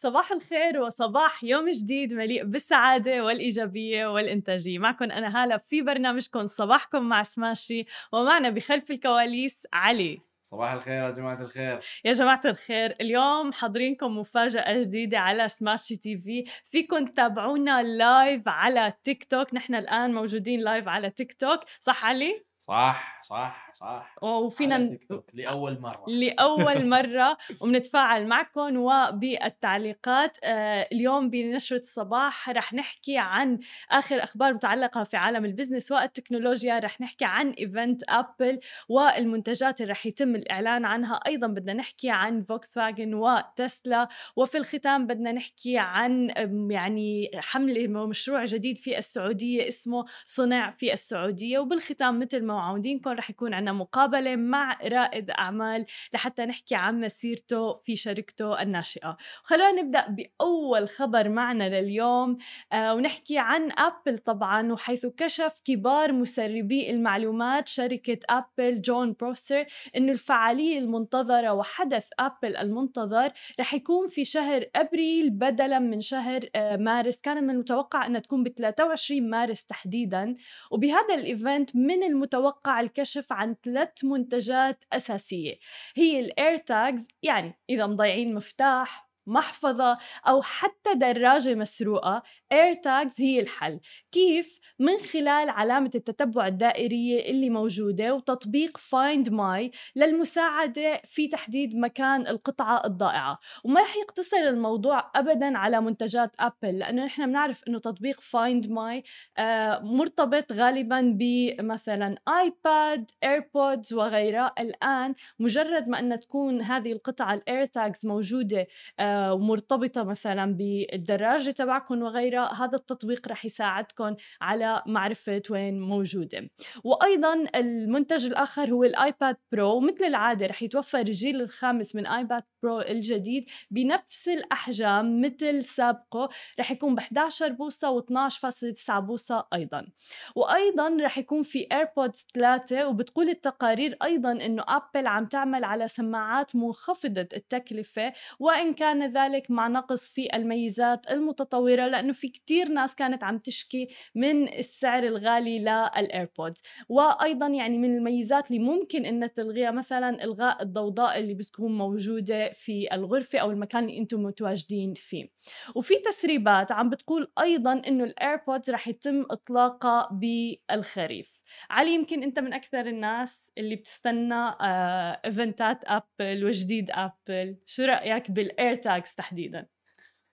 صباح الخير وصباح يوم جديد مليء بالسعادة والإيجابية والإنتاجية. معكم أنا هالة في برنامجكم صباحكم مع سماشي ومعنا بخلف الكواليس علي. صباح الخير يا جماعة الخير. يا جماعة الخير اليوم حاضرينكم مفاجأة جديدة على سماشي TV. فيكم تتابعونا live على تيك توك نحن الآن موجودين live على تيك توك صح علي؟ صح صح صح. وفينا لأول مرة. لأول مرة وبنتفاعل معكم وبالتعليقات. آه، اليوم بنشرة الصباح رح نحكي عن آخر أخبار متعلقة في عالم ال business والتكنولوجيا. رح نحكي عن event أبل والمنتجات اللي رح يتم الإعلان عنها. أيضا بدنا نحكي عن فوكس فاجن وتسلا. وفي الختام بدنا نحكي عن يعني حملة ومشروع جديد في السعودية اسمه صنع في السعودية. وبالختام مثل ما واعدينكم رح يكون عنا مقابلة مع رائد أعمال لحتى نحكي عن مسيرته في شركته الناشئة. خلونا نبدأ بأول خبر معنا لليوم آه ونحكي عن أبل طبعا وحيث كشف كبار مسربي المعلومات شركة أبل جون بروسر أنه الفعالية المنتظرة وحدث أبل المنتظر رح يكون في شهر أبريل بدلا من شهر آه مارس. كان من المتوقع أنها تكون ب 23 مارس تحديدا. وبهذا ال event من المتوقع الكشف عن ثلاث منتجات أساسية هي الإير تاجز يعني إذا مضيعين مفتاح محفظة أو حتى دراجة مسروقة AirTags هي الحل كيف؟ من خلال علامة التتبع الدائرية اللي موجودة وتطبيق Find My للمساعدة في تحديد مكان القطعة الضائعة. وما رح يقتصر الموضوع أبدا على منتجات أبل لأنه نحن بنعرف أنه تطبيق My آه مرتبط غالبا بمثلا iPad AirPods وغيرها. الآن مجرد ما أن تكون هذه القطعة الAirTags موجودة آه ومرتبطة مثلا بالدراجة تبعكم وغيرها هذا التطبيق رح يساعدكم على معرفة وين موجودة. وأيضا المنتج الآخر هو ال iPad Pro مثل العادة رح يتوفر الجيل الخامس من iPad Pro الجديد بنفس الأحجام مثل سابقه رح يكون ب 11 بوصة و12.9 بوصة أيضا. وأيضا رح يكون في AirPods 3 وبتقول التقارير أيضا أنه أبل عم تعمل على سماعات منخفضة التكلفة وإن كان ذلك مع نقص في الميزات المتطورة لأنه في كتير ناس كانت عم تشكي من السعر الغالي لل AirPods وأيضا يعني من الميزات اللي ممكن إن تلغيها مثلا إلغاء الضوضاء اللي بتكون موجودة في الغرفة أو المكان اللي أنتم متواجدين فيه. وفي تسريبات عم بتقول أيضا إنه ال AirPods رح يتم إطلاقها بالخريف. علي يمكن أنت من أكثر الناس اللي بتستنى آه event ات ابل وجديد ابل شو رأيك بال AirTags تحديدا؟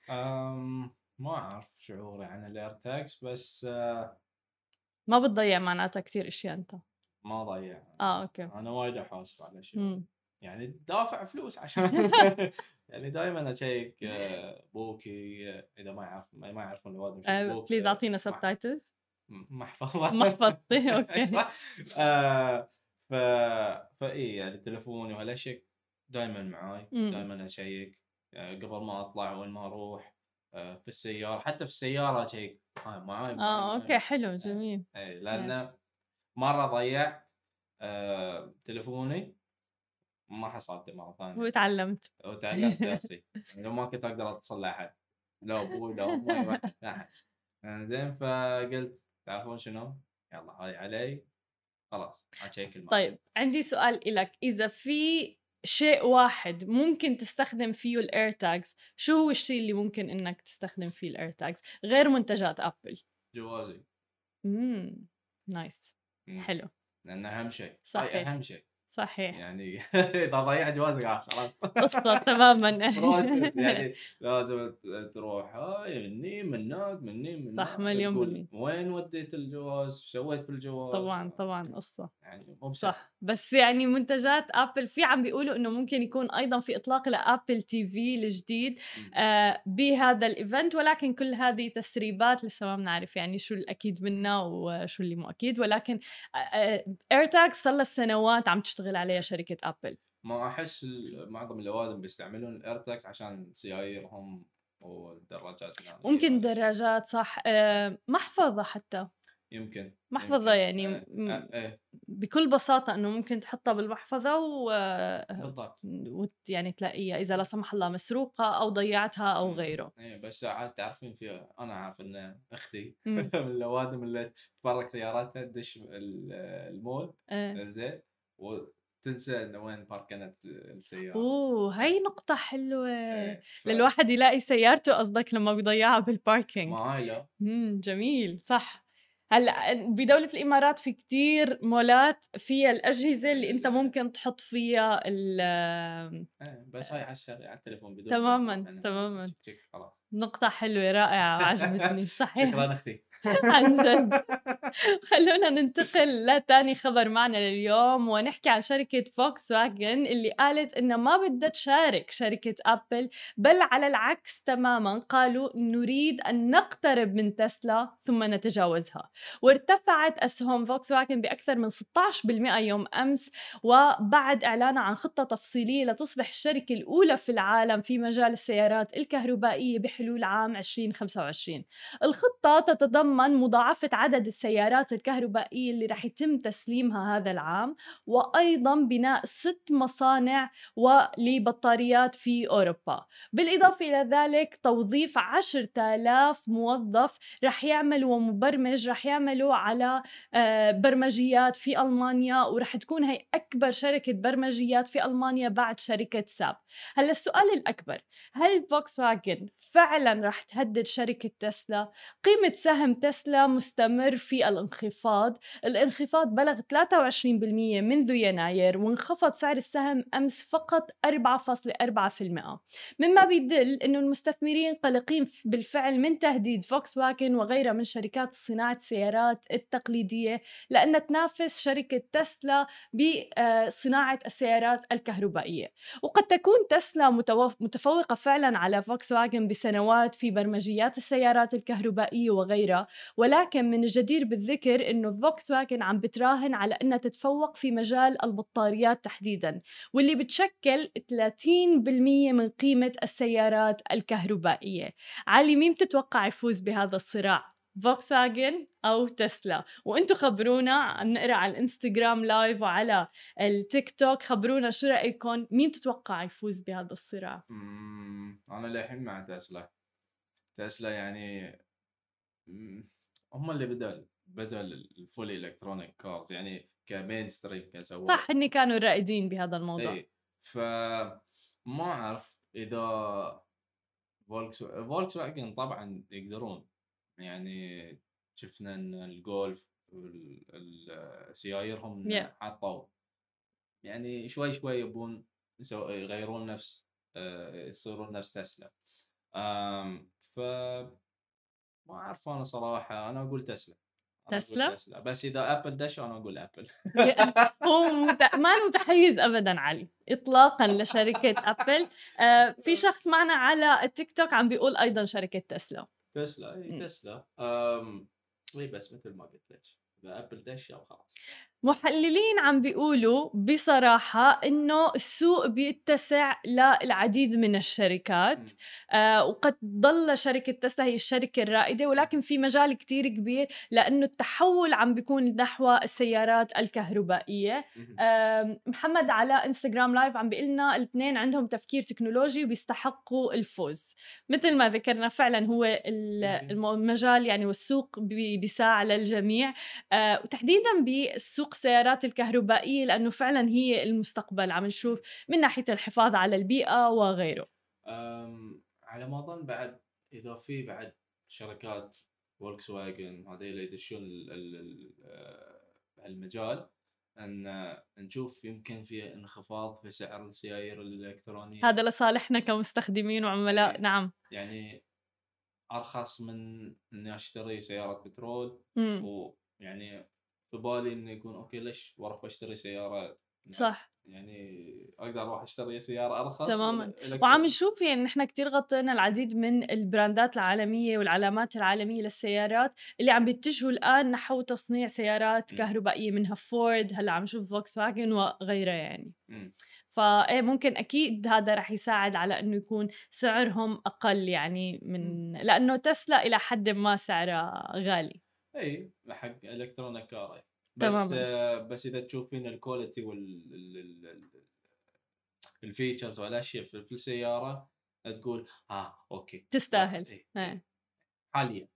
أم ما أعرف شعوري عن ال AirTags بس آه. ما بتضيع معناتها كثير إشياء أنت. ما ضيع. آه okay. أنا وايد أحاسب على شيء. يعني دافع فلوس عشان يعني دائما أشيك آه، بوكي آه، إذا ما يعرف ما يعرفون الواد بليز أعطينا مح- سبتايتلز محفظة. محفظتي أوكي. آه ف فاي يعني تليفوني وهالأشياء دائما معاي. دائما أشيك قبل ما أطلع وين ما أروح. في السيارة حتى في السيارة اشيك هاي معاي آه أوكي حلو جميل. اي لأن مرة ضيعت آه، تليفوني ما حصلته مرة ثانية. وتعلمت. وتعلمت درسي لو ما كنت أقدر أتصل لأحد. لا أبوي لا أمي احد زين فقلت تعرفون شنو؟ يلا هاي علي. خلاص الماء طيب عندي سؤال إلك. إذا في شيء واحد ممكن تستخدم فيه ال AirTags شو هو الشيء اللي ممكن إنك تستخدم فيه ال AirTags غير منتجات ابل جوازي. امم nice. حلو. لأنه أهم شيء. صحيح. أهم شيء. صحيح يعني إذا ضيعت جوازك آه، خلاص قصة تماما يعني لازم تروح هاي مني من هناك مني من صح، مليون بالمية. وين وديت الجواز؟ شو سويت في الجواز؟ طبعا طبعا قصة يعني مو. صح بس يعني منتجات آبل في عم بيقولوا إنه ممكن يكون أيضا في إطلاق ل Apple TV الجديد. آه بهذا ال event ولكن كل هذه تسريبات لسه ما بنعرف يعني شو الأكيد منها وشو اللي مو أكيد ولكن AirTags صار لها سنوات عم تشتغل عليها شركة ابل ما أحس معظم الأوادم بيستعملون ال AirTags عشان سياييرهم والدراجات يعني ممكن دراجات صح. آه محفظة حتى. يمكن محفظة يمكن. يعني آه، م- آه، إيه. بكل بساطة إنه ممكن تحطها بالمحفظة و... بالضبط. وت... يعني تلاقيها إذا لا سمح الله مسروقة أو ضيعتها أو مم. غيره. إيه بس ساعات تعرفين في أنا عارف إن أختي. من الأوادم اللي تفرق سياراتها تدش ال- المول. إيه. زين وتنسى انه وين باركنت السيارة. أوه هاي نقطة حلوة. إيه، ف- للواحد يلاقي سيارته قصدك لما بيضيعها بالباركينج ما هاي لا. امم جميل صح. هلأ بدولة الإمارات في كتير مولات فيها الأجهزة اللي الأجهزة. ممكن تحط فيها ال إيه، بس هاي على على التليفون بدون تماماً، تماماً. خلاص. نقطة حلوة رائعة وعجبتني صحيح. شكرا أختي. عن جد خلونا ننتقل لتاني خبر معنا لليوم ونحكي عن شركة فوكس واجن اللي قالت إنها ما بدها تشارك شركة أبل بل على العكس تماما قالوا نريد أن نقترب من تسلا ثم نتجاوزها. وارتفعت أسهم فوكس واجن بأكثر من 16% يوم أمس وبعد إعلانها عن خطة تفصيلية لتصبح الشركة الأولى في العالم في مجال السيارات الكهربائية بحلول عام 2025 الخطة تتضمن مضاعفة عدد السيارات الكهربائية اللي رح يتم تسليمها هذا العام وأيضا بناء ست مصانع ولبطاريات في أوروبا. بالإضافة إلى ذلك توظيف 10,000 موظف رح يعملوا ومبرمج رح يعملوا على آه، برمجيات في ألمانيا ورح تكون هي أكبر شركة برمجيات في ألمانيا بعد شركة ساب. هلأ السؤال الأكبر هل فوكس واجن فعلا رح تهدد شركة تسلا؟ قيمة سهم تسلا مستمر في الانخفاض. الانخفاض بلغ 23% منذ يناير وانخفض سعر السهم أمس فقط 4.4% مما بيدل أنه المستثمرين قلقين بالفعل من تهديد فوكس واجن وغيرها من شركات صناعة السيارات التقليدية لأنها تنافس شركة تسلا بصناعة السيارات الكهربائية. وقد تكون تسلا متفوقة فعلا على فوكس واجن بسنوات في برمجيات السيارات الكهربائية وغيرها. ولكن من الجدير بالذكر إنه فوكس واجن عم بتراهن على إنها تتفوق في مجال البطاريات تحديدا واللي بتشكل 30% من قيمة السيارات الكهربائية. علي مين بتتوقع يفوز بهذا الصراع؟ فوكس واجن أو تسلا؟ وأنتم خبرونا عم نقرأ على الإنستغرام live وعلى التيك توك خبرونا شو رايكم مين تتوقع يفوز بهذا الصراع؟ أنا للحين مع تسلا. تسلا يعني هم اللي بدأوا بدأوا ال fully electronic cars يعني ك mainstream كسووا صح إني كانوا الرائدين بهذا الموضوع. إي ف ما أعرف إذا فولكس فولكس واجن طبعا يقدرون. يعني شفنا إن الجولف سيايرهم Yeah. حطوا. يعني شوي شوي يبون يغيرون نفس آه، يصيرون نفس تسلا. ف ما أعرف أنا صراحة أنا أقول تسلا أنا أقول تسلا؟ تسلا بس إذا أبل دش أنا أقول أبل هو مت... ما متحيز ابدا علي اطلاقا لشركة أبل آه في شخص معنا على التيك توك عم بيقول أيضا شركة تسلا تسلا إي. تسلا. إي بس مثل ما قلت لك أبل دش أو خلاص محللين عم بيقولوا بصراحة إنه السوق بيتسع للعديد من الشركات. آه وقد ضل شركة تسلا هي الشركة الرائدة ولكن في مجال كتير كبير لأنه التحول عم بيكون نحو السيارات الكهربائية. آم، محمد على إنستغرام live عم بيقول لنا الاثنين عندهم تفكير تكنولوجي وبيستحقوا الفوز. مثل ما ذكرنا فعلا هو المجال يعني والسوق بي- بيساع للجميع. آه، وتحديدا بسوق السيارات الكهربائية لأنه فعلا هي المستقبل عم نشوف من ناحية الحفاظ على البيئة وغيره. على ما أظن بعد اذا في بعد شركات فولكس واجن هذيل يدشون ال... ال... ال... آه، المجال أن نشوف يمكن في انخفاض في سعر السيايير الإلكترونية هذا لصالحنا كمستخدمين وعملاء إيه. نعم يعني أرخص من إني أشتري سيارة بترول مم. ويعني في بالي إنه يكون أوكي ليش وأروح أشتري سيارة صح يعني أقدر أروح أشتري سيارة أرخص تماماً. وعم نشوف يعني نحن كتير غطينا العديد من البراندات العالمية والعلامات العالمية للسيارات اللي عم بيتجهوا الآن نحو تصنيع سيارات م. كهربائية منها فورد هلأ عم نشوف فوكس واجن وغيرها يعني مم. فايه ممكن أكيد هذا رح يساعد على إنه يكون سعرهم أقل يعني من لأنه تسلا إلى حد ما سعرها غالي إي حق electronic car بس. آه بس إذا تشوفين ال quality وال ال- ال- ال- ال features والأشياء في, في السيارة تقول آه okay تستاهل. إيه. حاليا.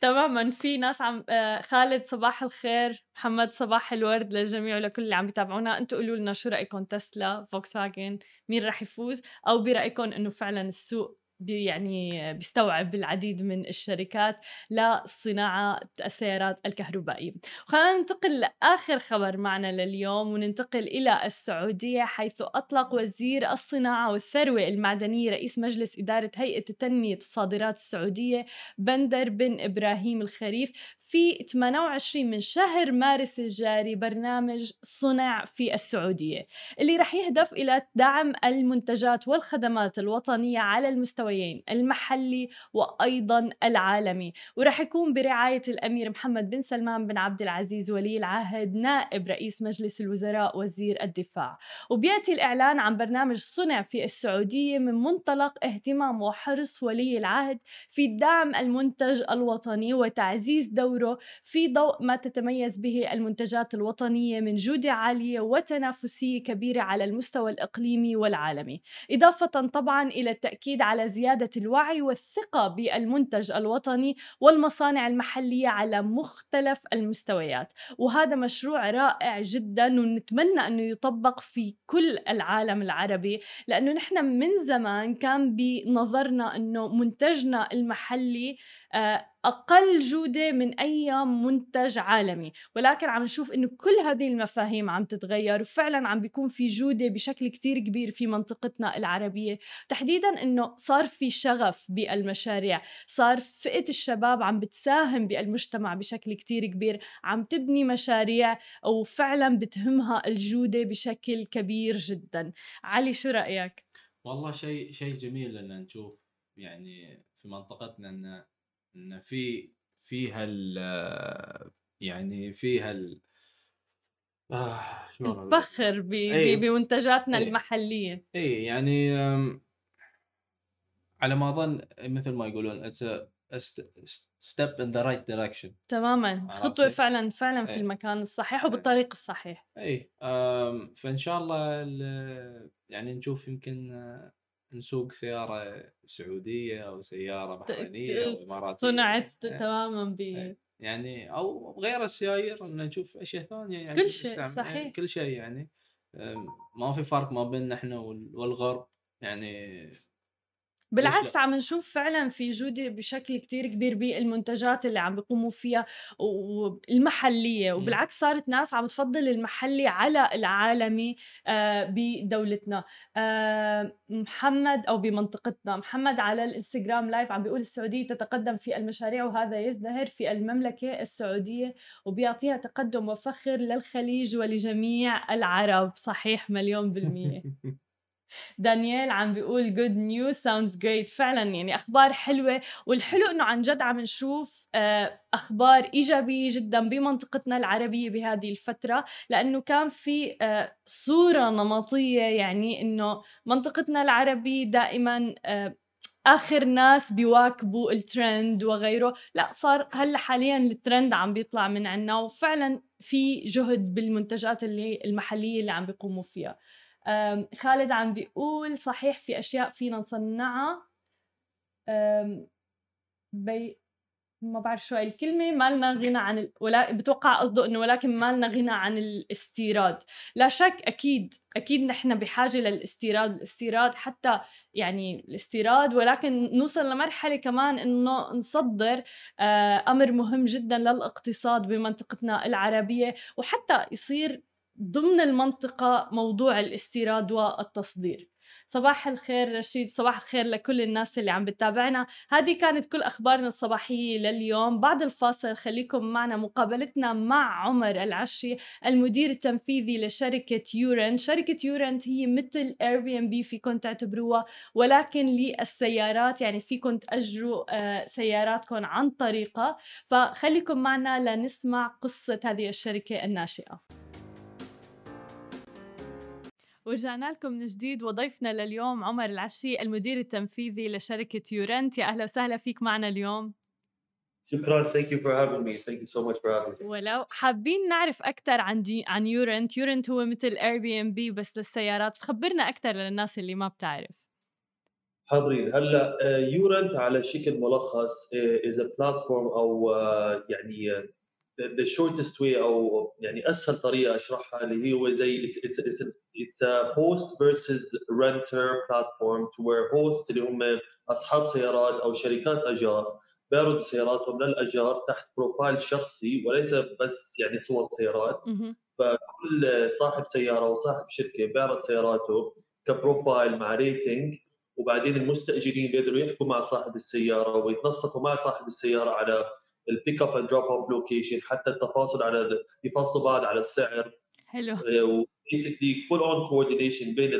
تماما. في ناس عم آه، خالد صباح الخير. محمد صباح الورد للجميع ولكل اللي عم بيتابعونا أنتم قولوا لنا شو رأيكم تسلا فوكس فاجن مين راح يفوز؟ أو برأيكم إنه فعلا السوق بي يعني بيستوعب العديد من الشركات لصناعة السيارات الكهربائية. خلينا ننتقل لآخر خبر معنا لليوم وننتقل إلى السعودية حيث أطلق وزير الصناعة والثروة المعدنية رئيس مجلس إدارة هيئة تنمية الصادرات السعودية بندر بن إبراهيم الخريف في 28 من شهر مارس الجاري برنامج صنع في السعودية اللي رح يهدف إلى دعم المنتجات والخدمات الوطنية على المستويين المحلي وأيضا العالمي. ورح يكون برعاية الأمير محمد بن سلمان بن عبد العزيز ولي العهد نائب رئيس مجلس الوزراء وزير الدفاع. وبيأتي الإعلان عن برنامج صنع في السعودية من منطلق اهتمام وحرص ولي العهد في دعم المنتج الوطني وتعزيز دوره في ضوء ما تتميز به المنتجات الوطنية من جودة عالية وتنافسية كبيرة على المستوى الإقليمي والعالمي. إضافة طبعا إلى التأكيد على زيادة الوعي والثقة بالمنتج الوطني والمصانع المحلية على مختلف المستويات. وهذا مشروع رائع جدا ونتمنى أنه يطبق في كل العالم العربي لأنه نحن من زمان كان بنظرنا أنه منتجنا المحلي آه، أقل جودة من أي منتج عالمي. ولكن عم نشوف إنه كل هذه المفاهيم عم تتغير وفعلا عم بيكون في جودة بشكل كتير كبير في منطقتنا العربية. تحديدا إنه صار في شغف بالمشاريع صار فئة الشباب عم بتساهم بالمجتمع بشكل كتير كبير عم تبني مشاريع وفعلا بتهمها الجودة بشكل كبير جدا. علي شو رأيك؟ والله شيء شيء جميل إن نشوف يعني في منطقتنا إن إن في فيها ال يعني فيها ال آه شلون أقول لك؟ نفخر ب- إيه. بمنتجاتنا إيه. المحلية اي يعني على ما أظن مثل ما يقولون اتس step in the right direction تماما؟ خطوة فعلا فعلا في إيه. المكان الصحيح وبالطريق الصحيح اي فإن شاء الله ال- يعني نشوف يمكن آه، نسوق سيارة سعودية أو سيارة بحرينية أو إماراتية صنعت إيه. تماما ب إيه. يعني أو غير السيايير إن نشوف أشياء ثانية يعني كل شيء، تستعمل. صحيح. إيه، كل شيء يعني ما في فرق ما بيننا إحنا وال- والغرب يعني بالعكس لا؟ عم نشوف فعلا في جودة بشكل كتير كبير بالمنتجات اللي عم بيقوموا فيها والمحلية. وبالعكس صارت ناس عم تفضل المحلي على العالمي آه، بدولتنا. آه، محمد أو بمنطقتنا. محمد على الإنستغرام لايف عم بيقول السعودية تتقدم في المشاريع وهذا يزدهر في المملكة السعودية وبيعطيها تقدم وفخر للخليج ولجميع العرب. صحيح مليون بالمية. دانيال عم بيقول good news sounds great. فعلا يعني أخبار حلوة والحلو إنه عن جد عم نشوف آه، أخبار إيجابية جدا بمنطقتنا العربية بهذه الفترة لأنه كان في آه، صورة نمطية يعني إنه منطقتنا العربية دائما آه، آخر ناس بيواكبوا الترند وغيره. لا صار هلأ حاليا الترند عم بيطلع من عنا وفعلا في جهد بالمنتجات اللي المحلية اللي عم بيقوموا فيها. خالد عم بيقول صحيح في أشياء فينا نصنعها. بي ما بعرف شو هاي الكلمة. ما لنا غنى عن ال... ولا بتوقع قصده إنه ولكن ما لنا غنى عن الاستيراد. لا شك أكيد أكيد نحن بحاجة للاستيراد الاستيراد حتى يعني الاستيراد ولكن نوصل لمرحلة كمان إنه نصدر أمر مهم جدا للإقتصاد بمنطقتنا العربية. وحتى يصير ضمن المنطقة موضوع الاستيراد والتصدير. صباح الخير رشيد صباح الخير لكل الناس اللي عم بتتابعنا. هذه كانت كل أخبارنا الصباحية لليوم. بعد الفاصل خليكم معنا مقابلتنا مع عمر العشي المدير التنفيذي لشركة يورنت شركة يورنت هي مثل Airbnb فيكم تعتبروها ولكن للسيارات يعني فيكم تأجروا آه، سياراتكم عن طريقها. فخليكم معنا لنسمع قصة هذه الشركة الناشئة. ورجعنا لكم من جديد وضيفنا لليوم عمر العشي المدير التنفيذي لشركة يورنت. يا أهلا وسهلا فيك معنا اليوم. شكرا. thank you for having me thank you so much for having ولو حابين نعرف أكثر عن دي عن يورنت. يورنت هو مثل Airbnb بس للسيارات. تخبرنا أكثر للناس اللي ما بتعرف. حاضرين. هلأ يورنت على شكل ملخص as platform أو آه، يعني the shortest way أو يعني أسهل طريقة أشرحها اللي هو زي it's it's it's a, it's a host versus renter platform to where host اللي هم أصحاب سيارات أو شركات اجار بيعرضوا سياراتهم للاجار تحت profile شخصي وليس بس يعني صور سيارات. فكل صاحب سيارة أو صاحب شركة بيعرض سياراته ك profile مع rating وبعدين المستأجرين بيقدروا يحكوا مع صاحب السيارة ويتنسقوا مع صاحب السيارة على ال pick up and drop off location حتى التفاصل على يفصلوا بعض على السعر. حلو. و basically full on coordination بين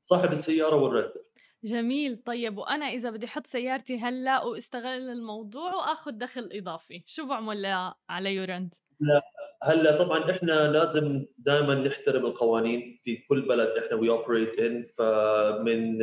صاحب السيارة وال renter جميل. طيب وأنا إذا بدي أحط سيارتي هلأ وأستغل الموضوع وأخذ دخل إضافي شو بعمل على يورنت هلا طبعا إحنا لازم دائما نحترم القوانين في كل بلد إحنا we operate in فمن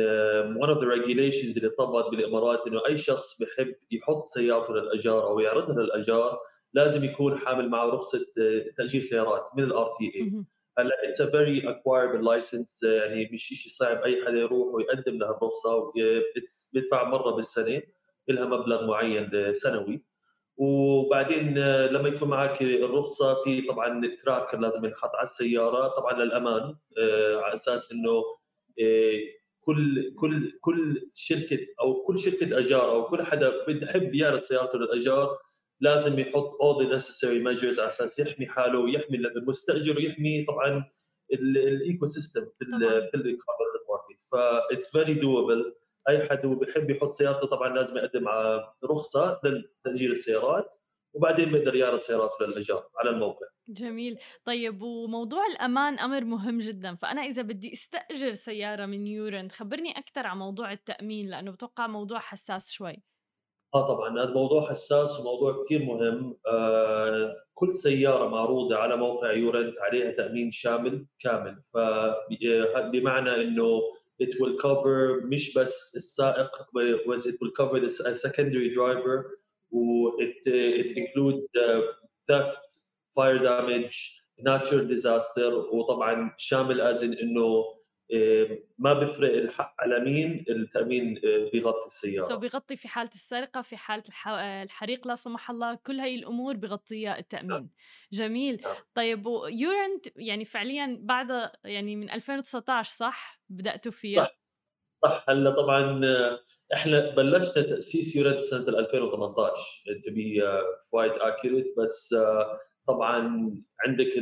one of the regulations اللي طبقت بالإمارات إنه أي شخص بحب يحط سيارته للأجار أو يعرضها للأجار لازم يكون حامل معه رخصة آه، تأجير سيارات من ال RTA. هلا it's a very acquirable license يعني مش شيء صعب أي حدا يروح ويقدم لها الرخصة it's بيدفع مرة بالسنة لها مبلغ معين سنوي. وبعدين آه، لما يكون معك الرخصة في طبعا tracker لازم ينحط على السيارة. طبعا للأمان آه، على أساس إنه آه، كل كل كل شركة أو كل شركة أجار أو كل حدا بيحب يعرض سيارته للأجار لازم يحط all the necessary measures على أساس يحمي حاله ويحمي المستأجر ويحمي طبعا ال ecosystem في. ال في ال car rental market ف it's very doable أي حد هو بيحب يحط سيارته طبعا لازم يقدم على رخصة لتأجير السيارات وبعدين بيقدر يعرض سيارته للاجار على الموقع. جميل. طيب وموضوع الأمان أمر مهم جدا فأنا إذا بدي أستأجر سيارة من يورنت خبرني أكثر عن موضوع التأمين لأنه بتوقع موضوع حساس شوي. آه طبعا هذا موضوع حساس وموضوع كثير مهم. آه كل سيارة معروضة على موقع يورنت عليها تأمين شامل كامل. فبمعنى إنه it will cover مش بس السائق بس it will cover the secondary driver و it, it includes uh, theft fire damage natural disaster وطبعا شامل ازن انه آه، ما بفرق الحق على مين التأمين آه، بيغطي السيارة. سو بيغطي في حالة السرقة في حالة الح... الحريق لا سمح الله كل هاي الأمور بغطيها التأمين. جميل. نعم. طيب ويورنت يعني فعليا بعد يعني من 2019 صح؟ بدأتوا فيها؟ صح. صح. هلأ طبعا آه، إحنا بلشنا تأسيس يورنت سنة 2018 to be uh, quite accurate. بس آه، طبعا عندك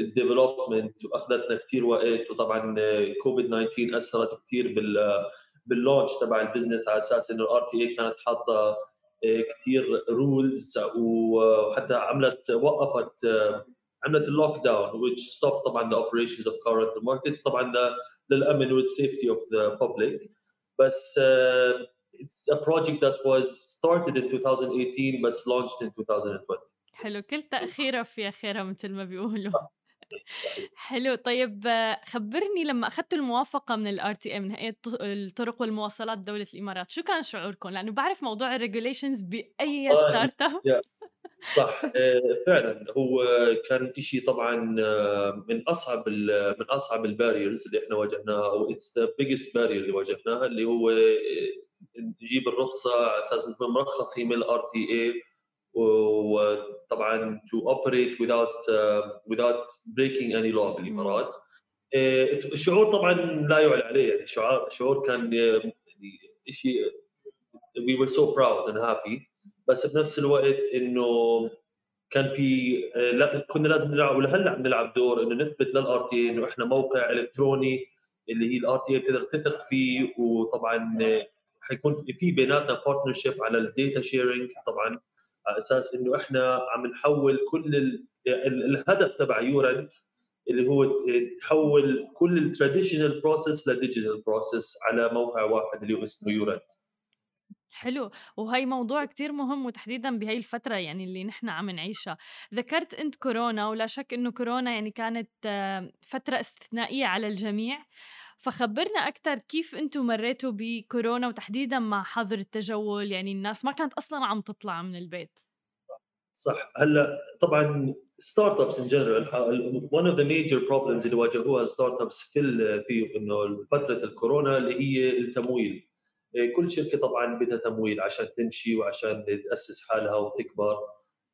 ال development وأخذتنا كثير وقت وطبعا كوفيد 19 أثرت كثير بال بال launch تبع ال business على أساس إنه ال RTA كانت حاطة كثير rules وحتى عملت وقفت آه، عملت ال lockdown which stopped طبعا the operations of car rental markets طبعا للأمن وال safety of the public. بس uh, it's a project that was started in 2018 بس launched in 2020 حلو كل تأخيرة فيها خيرها مثل ما بيقولوا. حلو طيب خبرني لما أخذتوا الموافقة من ال RTA من هيئة الط- الطرق والمواصلات دولة الإمارات شو كان شعوركم؟ لأنه بعرف موضوع ال regulations بأي startup صح. آه، فعلا هو كان شيء طبعا آه، من أصعب من أصعب ال barriers اللي إحنا واجهناها أو it's the biggest barrier اللي واجهناها اللي هو آه، نجيب الرخصة على أساس نكون مرخصين من ال RTA وطبعا to operate without uh, without breaking any law بالإمارات. آه، الشعور طبعا لا يعلى عليه. يعني شعور شعور كان آه، يعني شيء we were so proud and happy. بس بنفس الوقت إنه كان في آه، لا كنا لازم نلعب ولهلأ عم نلعب دور إنه نثبت لل RTA إنه إحنا موقع إلكتروني اللي هي ال RTA بتقدر تثق فيه. وطبعا حيكون في- بيناتنا partnership على ال data sharing طبعا. على أساس إنه إحنا عم نحول كل ال... ال- الهدف تبع يورنت اللي هو تحول كل ال traditional process ل digital process على موقع واحد اللي هو اسمه يورنت. حلو. وهي موضوع كتير مهم وتحديدا بهي الفترة يعني اللي نحن عم نعيشها. ذكرت أنت كورونا ولا شك إنه كورونا يعني كانت آه، فترة استثنائية على الجميع. فخبرنا أكثر كيف أنتم مريتوا بكورونا وتحديدا مع حظر التجول؟ يعني الناس ما كانت أصلا عم تطلع من البيت. صح. هلأ طبعا startups in general one of the major problems اللي واجهوها ال startups في في إنه فترة الكورونا اللي هي التمويل. إيه، كل شركة طبعا بدها تمويل عشان تمشي وعشان تأسس حالها وتكبر.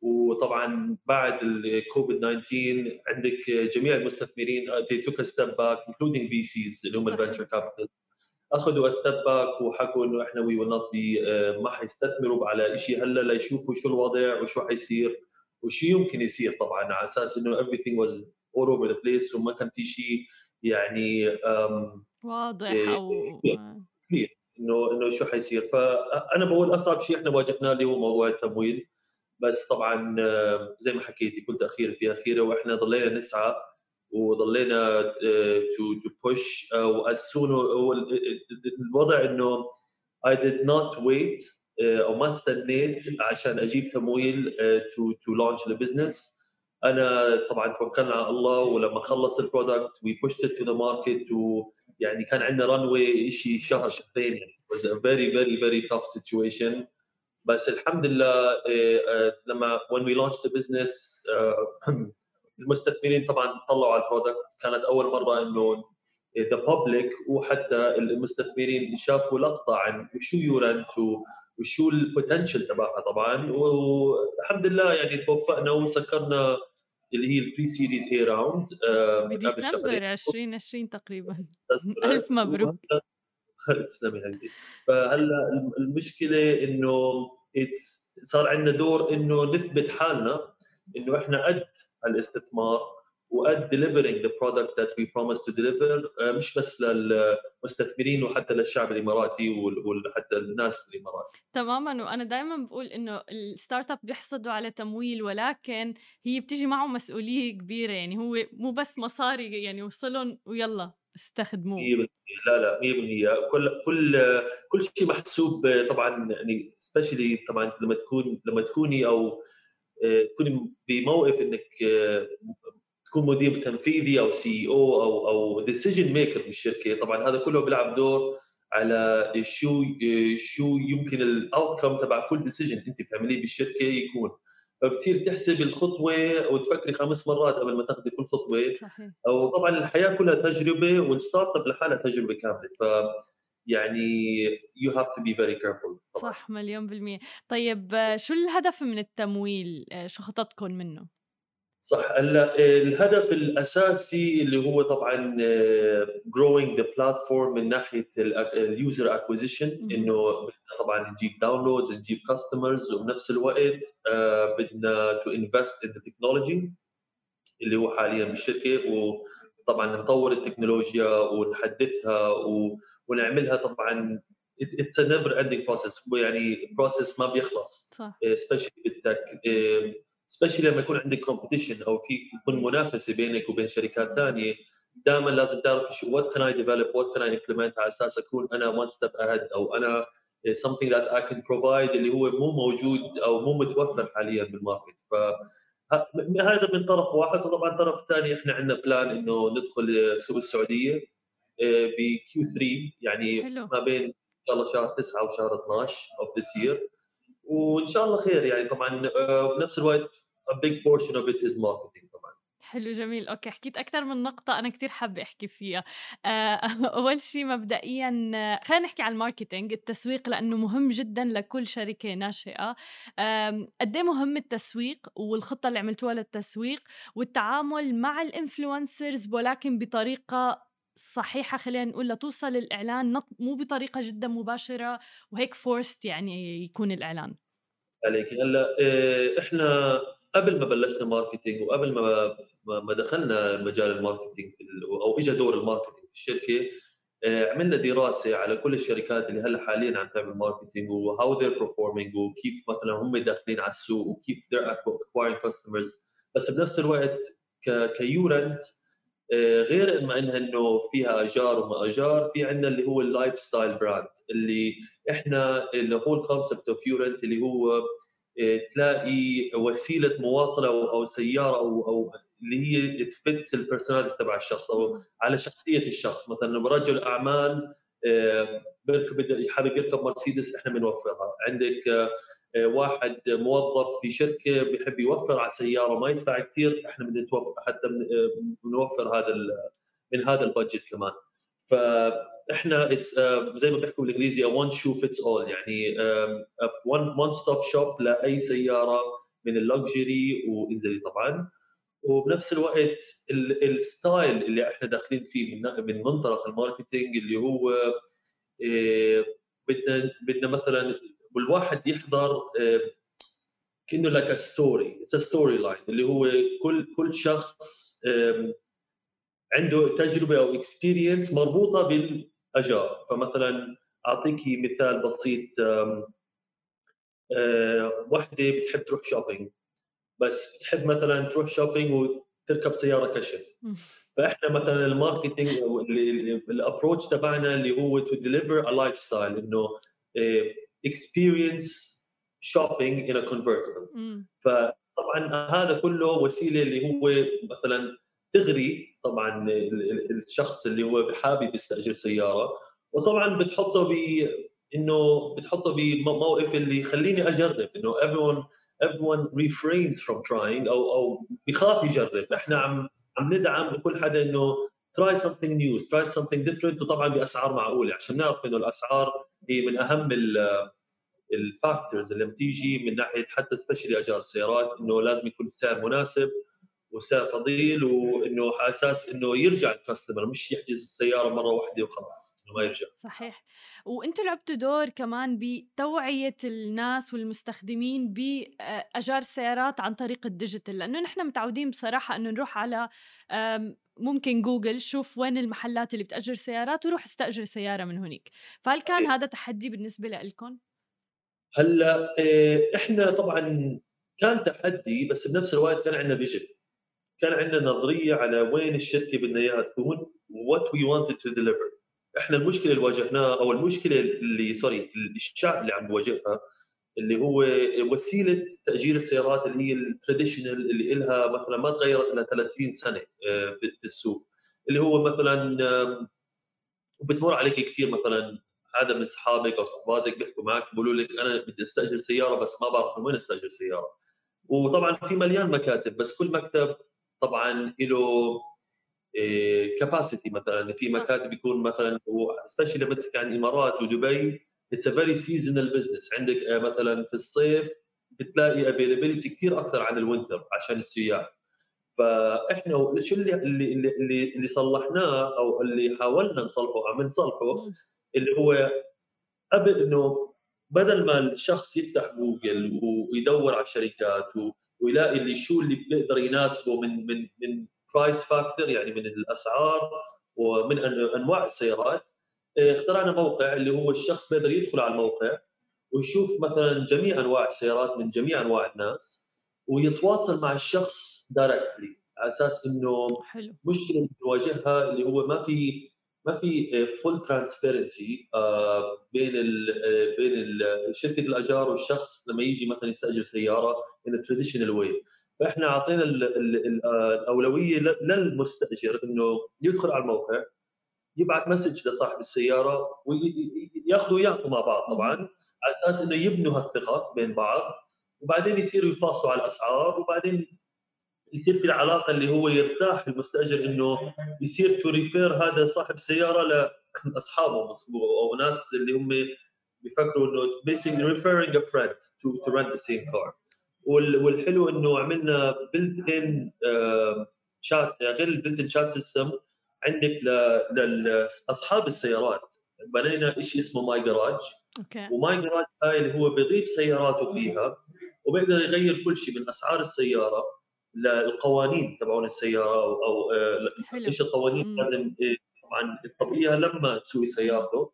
وطبعا بعد الكوفيد 19 عندك جميع المستثمرين they took a step back including VCs اللي هم ال venture capital أخذوا step back وحكوا إنه إحنا we will not be ما حيستثمروا على شيء هلأ ليشوفوا شو الوضع وشو حيصير وشو يمكن يصير طبعا. على أساس إنه everything was all over the place وما كان في شيء يعني واضح إيه، أو إنه إنه شو حيصير. فأنا بقول أصعب شيء إحنا واجهناه اللي هو موضوع التمويل. بس طبعا زي ما حكيتي كنت اخير في أخيرة وإحنا ضلينا نسعى وضلينا to to push واسونو الوضع إنه did not wait uh, أو ما استنيت عشان أجيب تمويل to to launch the business أنا طبعا توكلنا على الله ولما خلص ال product we pushed to the market ويعني كان عندنا runway شيء شهر شهرين. يعني was a very very very tough situation. بس الحمد لله uh, لما when we launched the business uh, المستثمرين طبعا طلعوا على ال product كانت أول مرة إنه the public وحتى المستثمرين شافوا لقطة عن وشو يورنت وشو ال potential تبعها طبعا. والحمد لله يعني توفقنا وسكرنا اللي هي ال pre-series A round بديسمبر 2020 تقريبا. ألف مبروك. تسلمي عندي فهلا المشكلة إنه صار عندنا دور إنه نثبت حالنا إنه إحنا قد الاستثمار وقد delivering the product that we promised to deliver آه، مش بس للمستثمرين وحتى للشعب الإماراتي وحتى الناس في الامارات تماما وأنا دائما بقول إنه ال startup بيحصدوا على تمويل ولكن هي بتيجي معه مسؤولية كبيرة يعني هو مو بس مصاري يعني وصلهم ويلا. استخدموه؟ لا لا 100% كل كل كل شيء محسوب طبعا يعني specially طبعا لما تكون لما تكوني أو تكوني بموقف إنك آه، تكون مدير تنفيذي أو CEO أو أو decision maker بالشركة طبعا هذا كله بيلعب دور على شو شو يمكن ال outcome تبع كل decision أنت بتعمليه بالشركة يكون. فبتصير تحسب الخطوة وتفكري خمس مرات قبل ما تاخذي كل خطوة. صحيح. أو طبعا الحياة كلها تجربة وال startup لحالها تجربة كاملة. ف يعني you have to be very careful. طبعا. صح مليون بالمية. طيب شو الهدف من التمويل؟ شو خططكم منه؟ صح. هلا الهدف الأساسي اللي هو طبعا growing the platform من ناحية ال user acquisition إنه بدنا طبعا نجيب downloads نجيب customers وبنفس الوقت بدنا to invest in technology اللي هو حاليا بالشركة وطبعا نطور التكنولوجيا ونحدثها. ونعملها طبعا. it's never ending process يعني process ما بيخلص. صح. specially بال tech specially لما يكون عندك competition أو في يكون منافسة بينك وبين شركات ثانية دائما لازم تعرف شو what can I develop what can I implement على أساس أكون أنا one step ahead أو أنا something that I can provide اللي هو مو موجود أو مو متوفر حاليا بال market ف هذا من طرف واحد. وطبعا الطرف الثاني إحنا عندنا plan إنه ندخل سوق السعودية ب Q3 يعني حلو. ما بين إن شاء الله شهر 9 وشهر 12 of this year وإن شاء الله خير يعني طبعا آه، بنفس الوقت a big portion of it is marketing طبعا. حلو جميل. okay حكيت أكثر من نقطة أنا كثير حابة أحكي فيها. آه، أول شيء مبدئيا خلينا نحكي عن ال marketing التسويق لأنه مهم جدا لكل شركة ناشئة. قد إيه مهم التسويق والخطة اللي عملتوها للتسويق والتعامل مع ال influencers ولكن بطريقة صحيحة خلينا نقول لتوصل الإعلان مو بطريقة جدا مباشرة وهيك forced يعني يكون الإعلان. عليك. هلأ آه، إحنا قبل ما بلشنا marketing وقبل ما ما دخلنا مجال ال marketing أو اجى دور ال marketing في الشركة آه، عملنا دراسة على كل الشركات اللي هلأ حاليا عم تعمل marketing و how they're performing وكيف مثلا هم داخلين على السوق وكيف they're acquiring customers. بس بنفس الوقت كيورنت غير إما إنها إنه فيها آجار وما آجار في عندنا اللي هو ال lifestyle brand اللي إحنا اللي هو ال concept of يورنت اللي هو آه، تلاقي وسيلة مواصلة أو سيارة أو أو اللي هي ت fits ال personality تبع الشخص أو على شخصية الشخص. مثلا رجل أعمال آه، بيركب حابب يركب مرسيدس إحنا بنوفرها. عندك آه، آه، واحد موظف في شركة بيحب يوفر على سياره ما يدفع كثير إحنا بنتوفر حتى بنوفر هذا من هذا ال budget كمان. فإحنا زي ما بيحكوا بالإنجليزي one shoe fits all يعني one stop shop لأي سيارة من ال luxury وإنزلي طبعا. وبنفس الوقت ال style اللي إحنا داخلين فيه من من منطلق ال marketing اللي هو آه، بدنا بدنا مثلا والواحد يحضر آه، كأنه لك story it's storyline اللي هو كل كل شخص عنده تجربة أو experience مربوطة بالاجار فمثلا أعطيك مثال بسيط آه، وحدة بتحب تروح shopping بس بتحب مثلا تروح shopping وتركب سيارة كشف. فإحنا مثلا ال marketing ال approach تبعنا اللي هو to deliver a lifestyle انه experience shopping in a convertible فطبعا هذا كله وسيلة اللي هو مثلا تغري طبعا الشخص اللي هو حابب يستأجر سيارة وطبعا بتحطه ب إنه بتحطه بموقف اللي يخليني أجرب إنه everyone everyone refrains from trying أو أو بخاف يجرب. إحنا عم عم ندعم كل حدا إنه try something new try something different. وطبعا بأسعار معقولة عشان نعرف إنه الأسعار هي من أهم ال factors اللي بتيجي من ناحية حتى specially أجار السيارات إنه لازم يكون السعر مناسب. وسعر فضيل وانه على أساس إنه يرجع ال customer مش يحجز السيارة مرة واحدة وخلاص إنه ما يرجع. صحيح. وأنتم لعبتوا دور كمان بتوعية الناس والمستخدمين باجار السيارات عن طريق ال digital لأنه نحن متعودين بصراحة إنه نروح على ممكن جوجل شوف وين المحلات اللي بتأجر سيارات وروح استأجر سيارة من هناك. فهل كان هذا تحدي بالنسبة لكم؟ هلأ آه، إحنا طبعا كان تحدي بس بنفس الوقت كان عندنا vision. كان عندنا نظرية على وين الشركة بدنا إياها تكون what we wanted to deliver إحنا المشكلة اللي واجهناها أو المشكلة اللي sorry الشعب اللي عم بواجهها اللي هو وسيلة تأجير السيارات اللي هي ال traditional اللي لها مثلا ما تغيرت إلا 30 سنة آه، في السوق. اللي هو مثلا بتمر عليك كثير مثلا هذا من أصحابك أو صحباتك بيحكوا معك بيقولوا لك أنا بدي أستأجر سيارة بس ما بعرف من وين أستأجر سيارة. وطبعا في مليان مكاتب بس كل مكتب طبعا له capacity مثلا في مكاتب يكون مثلا specially لما تحكي عن الامارات ودبي it's a very seasonal business عندك آه، مثلا في الصيف بتلاقي availability كثير أكثر عن ال winter عشان السياح فإحنا شو اللي اللي اللي, اللي صلحناه أو اللي حاولنا نصلحه عم نصلحه اللي هو قبل إنه بدل ما الشخص يفتح جوجل ويدور على الشركات ويلاقي اللي شو اللي بيقدر يناسبه من من من price factor يعني من الأسعار ومن أنواع السيارات. إيه، اخترعنا موقع اللي هو الشخص بيقدر يدخل على الموقع ويشوف مثلا جميع أنواع السيارات من جميع أنواع الناس ويتواصل مع الشخص directly على أساس إنه حلو. مشكلة بنواجهها اللي هو ما في ما في full transparency آه، بين آه، بين شركة الاجار والشخص لما يجي مثلا يستأجر سيارة in traditional way فإحنا أعطينا آه، الأولوية للمستأجر إنه يدخل على الموقع يبعث message لصاحب السيارة وياخذوا وياخذوا مع بعض طبعا على أساس إنه يبنوا هالثقة بين بعض وبعدين يصيروا يتواصلوا على الأسعار وبعدين يصير في العلاقة اللي هو يرتاح المستأجر إنه يصير to refer هذا صاحب السياره لأصحابه أو ناس اللي هم بيفكروا إنه basically referring a friend to, to rent the same car. والحلو إنه عملنا built-in chat غير ال built-in chat system عندك لاصحاب السيارات. بنينا شيء اسمه My Garage okay. و My Garage هاي اللي هو بيضيف سياراته فيها وبيقدر يغير كل شيء من أسعار السيارة. للقوانين تبعون السيارة أو, أو آه، إيش القوانين؟ لازم آه، طبعا تطبقيها لما تسوي سيارته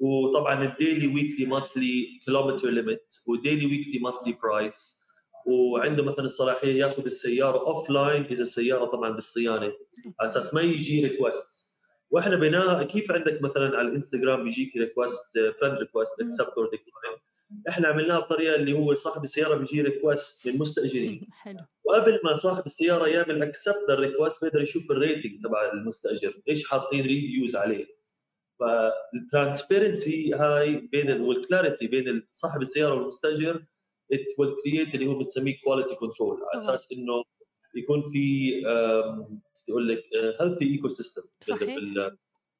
وطبعا ال daily weekly monthly kilometer limit و daily weekly monthly price وعنده مثلا الصلاحية يأخذ السيارة offline إذا السيارة طبعا بالصيانة. على أساس ما يجي request وإحنا بناء كيف عندك مثلا على الإنستغرام بيجيك request friend request accept or decline إحنا عملناها بطريقة اللي هو صاحب السيارة بيجي request من مستاجرين حلو. وقبل ما صاحب السيارة يعمل accept لل request بيقدر يشوف ال rating تبع المستأجر إيش حاطين reviews عليه. فال transparency هاي بين وال clarity بين صاحب السيارة والمستأجر it will create اللي هو بنسميه quality control على أساس إنه يكون في يقول لك healthy ecosystem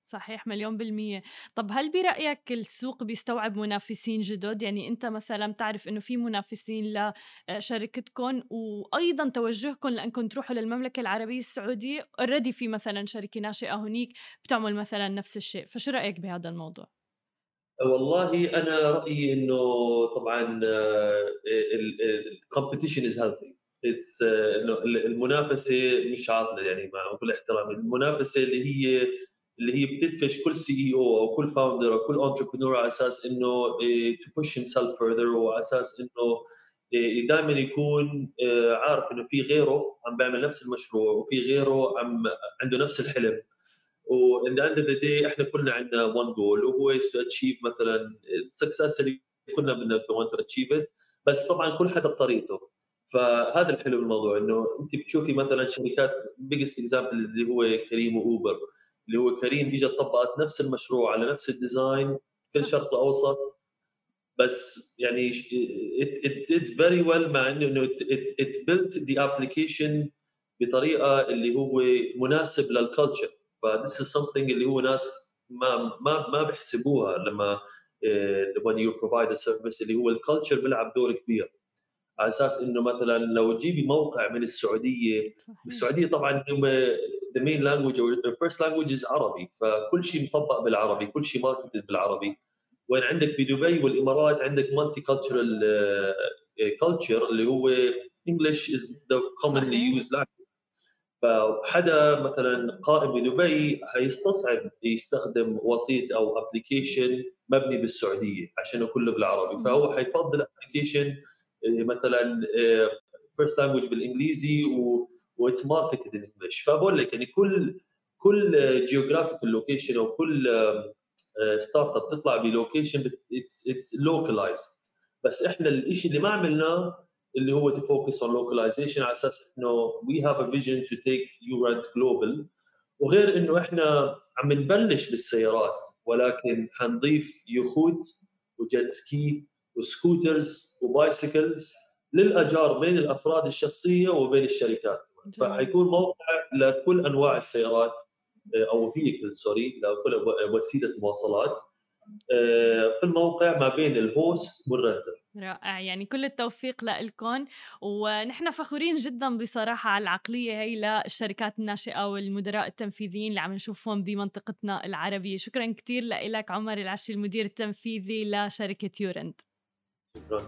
صحيح مليون بالمية. طب هل برأيك السوق بيستوعب منافسين جدد؟ يعني أنت مثلا تعرف أنه في منافسين لشركتكم وأيضا توجهكم لأنكم تروحوا للمملكة العربية السعودية already في مثلا شركة ناشئة هنيك بتعمل مثلا نفس الشيء. فشو رأيك بهذا الموضوع؟ والله أنا رأيي إنه طبعا ال competition is healthy it's المنافسة مش عاطلة يعني مع كل احترامي. المنافسة اللي هي اللي هي بتدفش كل CEO أو كل founder أو كل entrepreneur على أساس إنه تو بوش هيم سيلف فurther وعلى أساس إنه إيه، دائما يكون إيه، عارف إنه في غيره عم بيعمل نفس المشروع وفي غيره عم عنده نفس الحلم. و in the end of the day إحنا كلنا عندنا one goal وهو is to achieve مثلا ال success اللي كلنا بدنا to achieve بس طبعا كل حدا بطريقته. فهذا الحلو بالموضوع إنه أنت بتشوفي مثلا شركات biggest example اللي هو كريم وأوبر. اللي هو كريم اجت طبقت نفس المشروع على نفس الديزاين في الشرق الأوسط. بس يعني it, it did very well مع إنه it, it, it built the application بطريقة اللي هو مناسب لل culture ف this is something اللي هو ناس ما ما ما بيحسبوها لما uh, when you provide a service اللي هو ال culture بيلعب دور كبير. على أساس إنه مثلا لو تجيبي موقع من السعودية السعودية طبعا the main language أو first language عربي فكل شيء مطبق بالعربي كل شيء marketed بالعربي. وين عندك بدبي والإمارات عندك multicultural culture اللي هو English is the commonly used language فحدا مثلا قائم بدبي حيستصعب يستخدم website أو application مبني بالسعودية عشان كله بالعربي. فهو حيفضل application مثلا first language بالإنجليزي و it's marketed in English. فبقول لك يعني كل كل geographical location أو كل startup تطلع ب location it's localized بس إحنا الشيء اللي ما عملناه اللي هو to focus on localization على أساس إنه we have a vision to take URent global وغير إنه إحنا عم نبلش بالسيارات ولكن حنضيف يخوت و jet ski و scooters و bicycles للأجار بين الأفراد الشخصية وبين الشركات. فحيكون موقع لكل أنواع السيارات آه، أو vehicle sorry لكل وسيلة مواصلات. آه، في الموقع ما بين ال host وال renter رائع. يعني كل التوفيق لكم ونحن فخورين جدا بصراحة على العقلية هي للشركات الناشئة والمدراء التنفيذيين اللي عم نشوفهم بمنطقتنا العربية. شكرا كثير لك عمر العشي المدير التنفيذي لشركة يورند. شكرا.